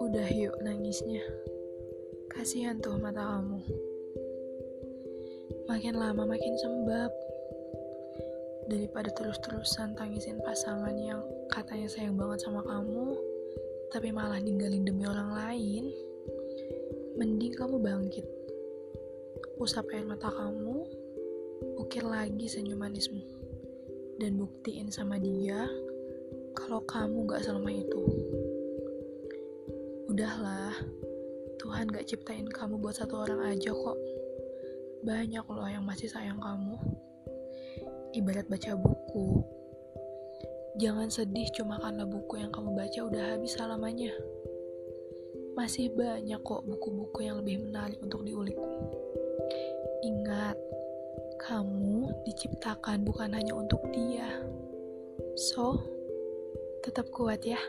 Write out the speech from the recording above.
Udah yuk nangisnya. Kasihan tuh mata kamu. Makin lama makin sembab. Daripada terus-terusan tangisin pasangan yang katanya sayang banget sama kamu, tapi malah ninggalin demi orang lain, mending kamu bangkit. Usap air mata kamu, ukir lagi senyum manismu, dan buktiin sama dia kalau kamu gak selama itu. Udahlah, Tuhan gak ciptain kamu buat satu orang aja kok. Banyak loh yang masih sayang kamu. Ibarat baca buku. Jangan sedih cuma karena buku yang kamu baca udah habis halamannya. Masih banyak kok buku-buku yang lebih menarik untuk diulik. Kamu diciptakan bukan hanya untuk dia. So, tetap kuat ya.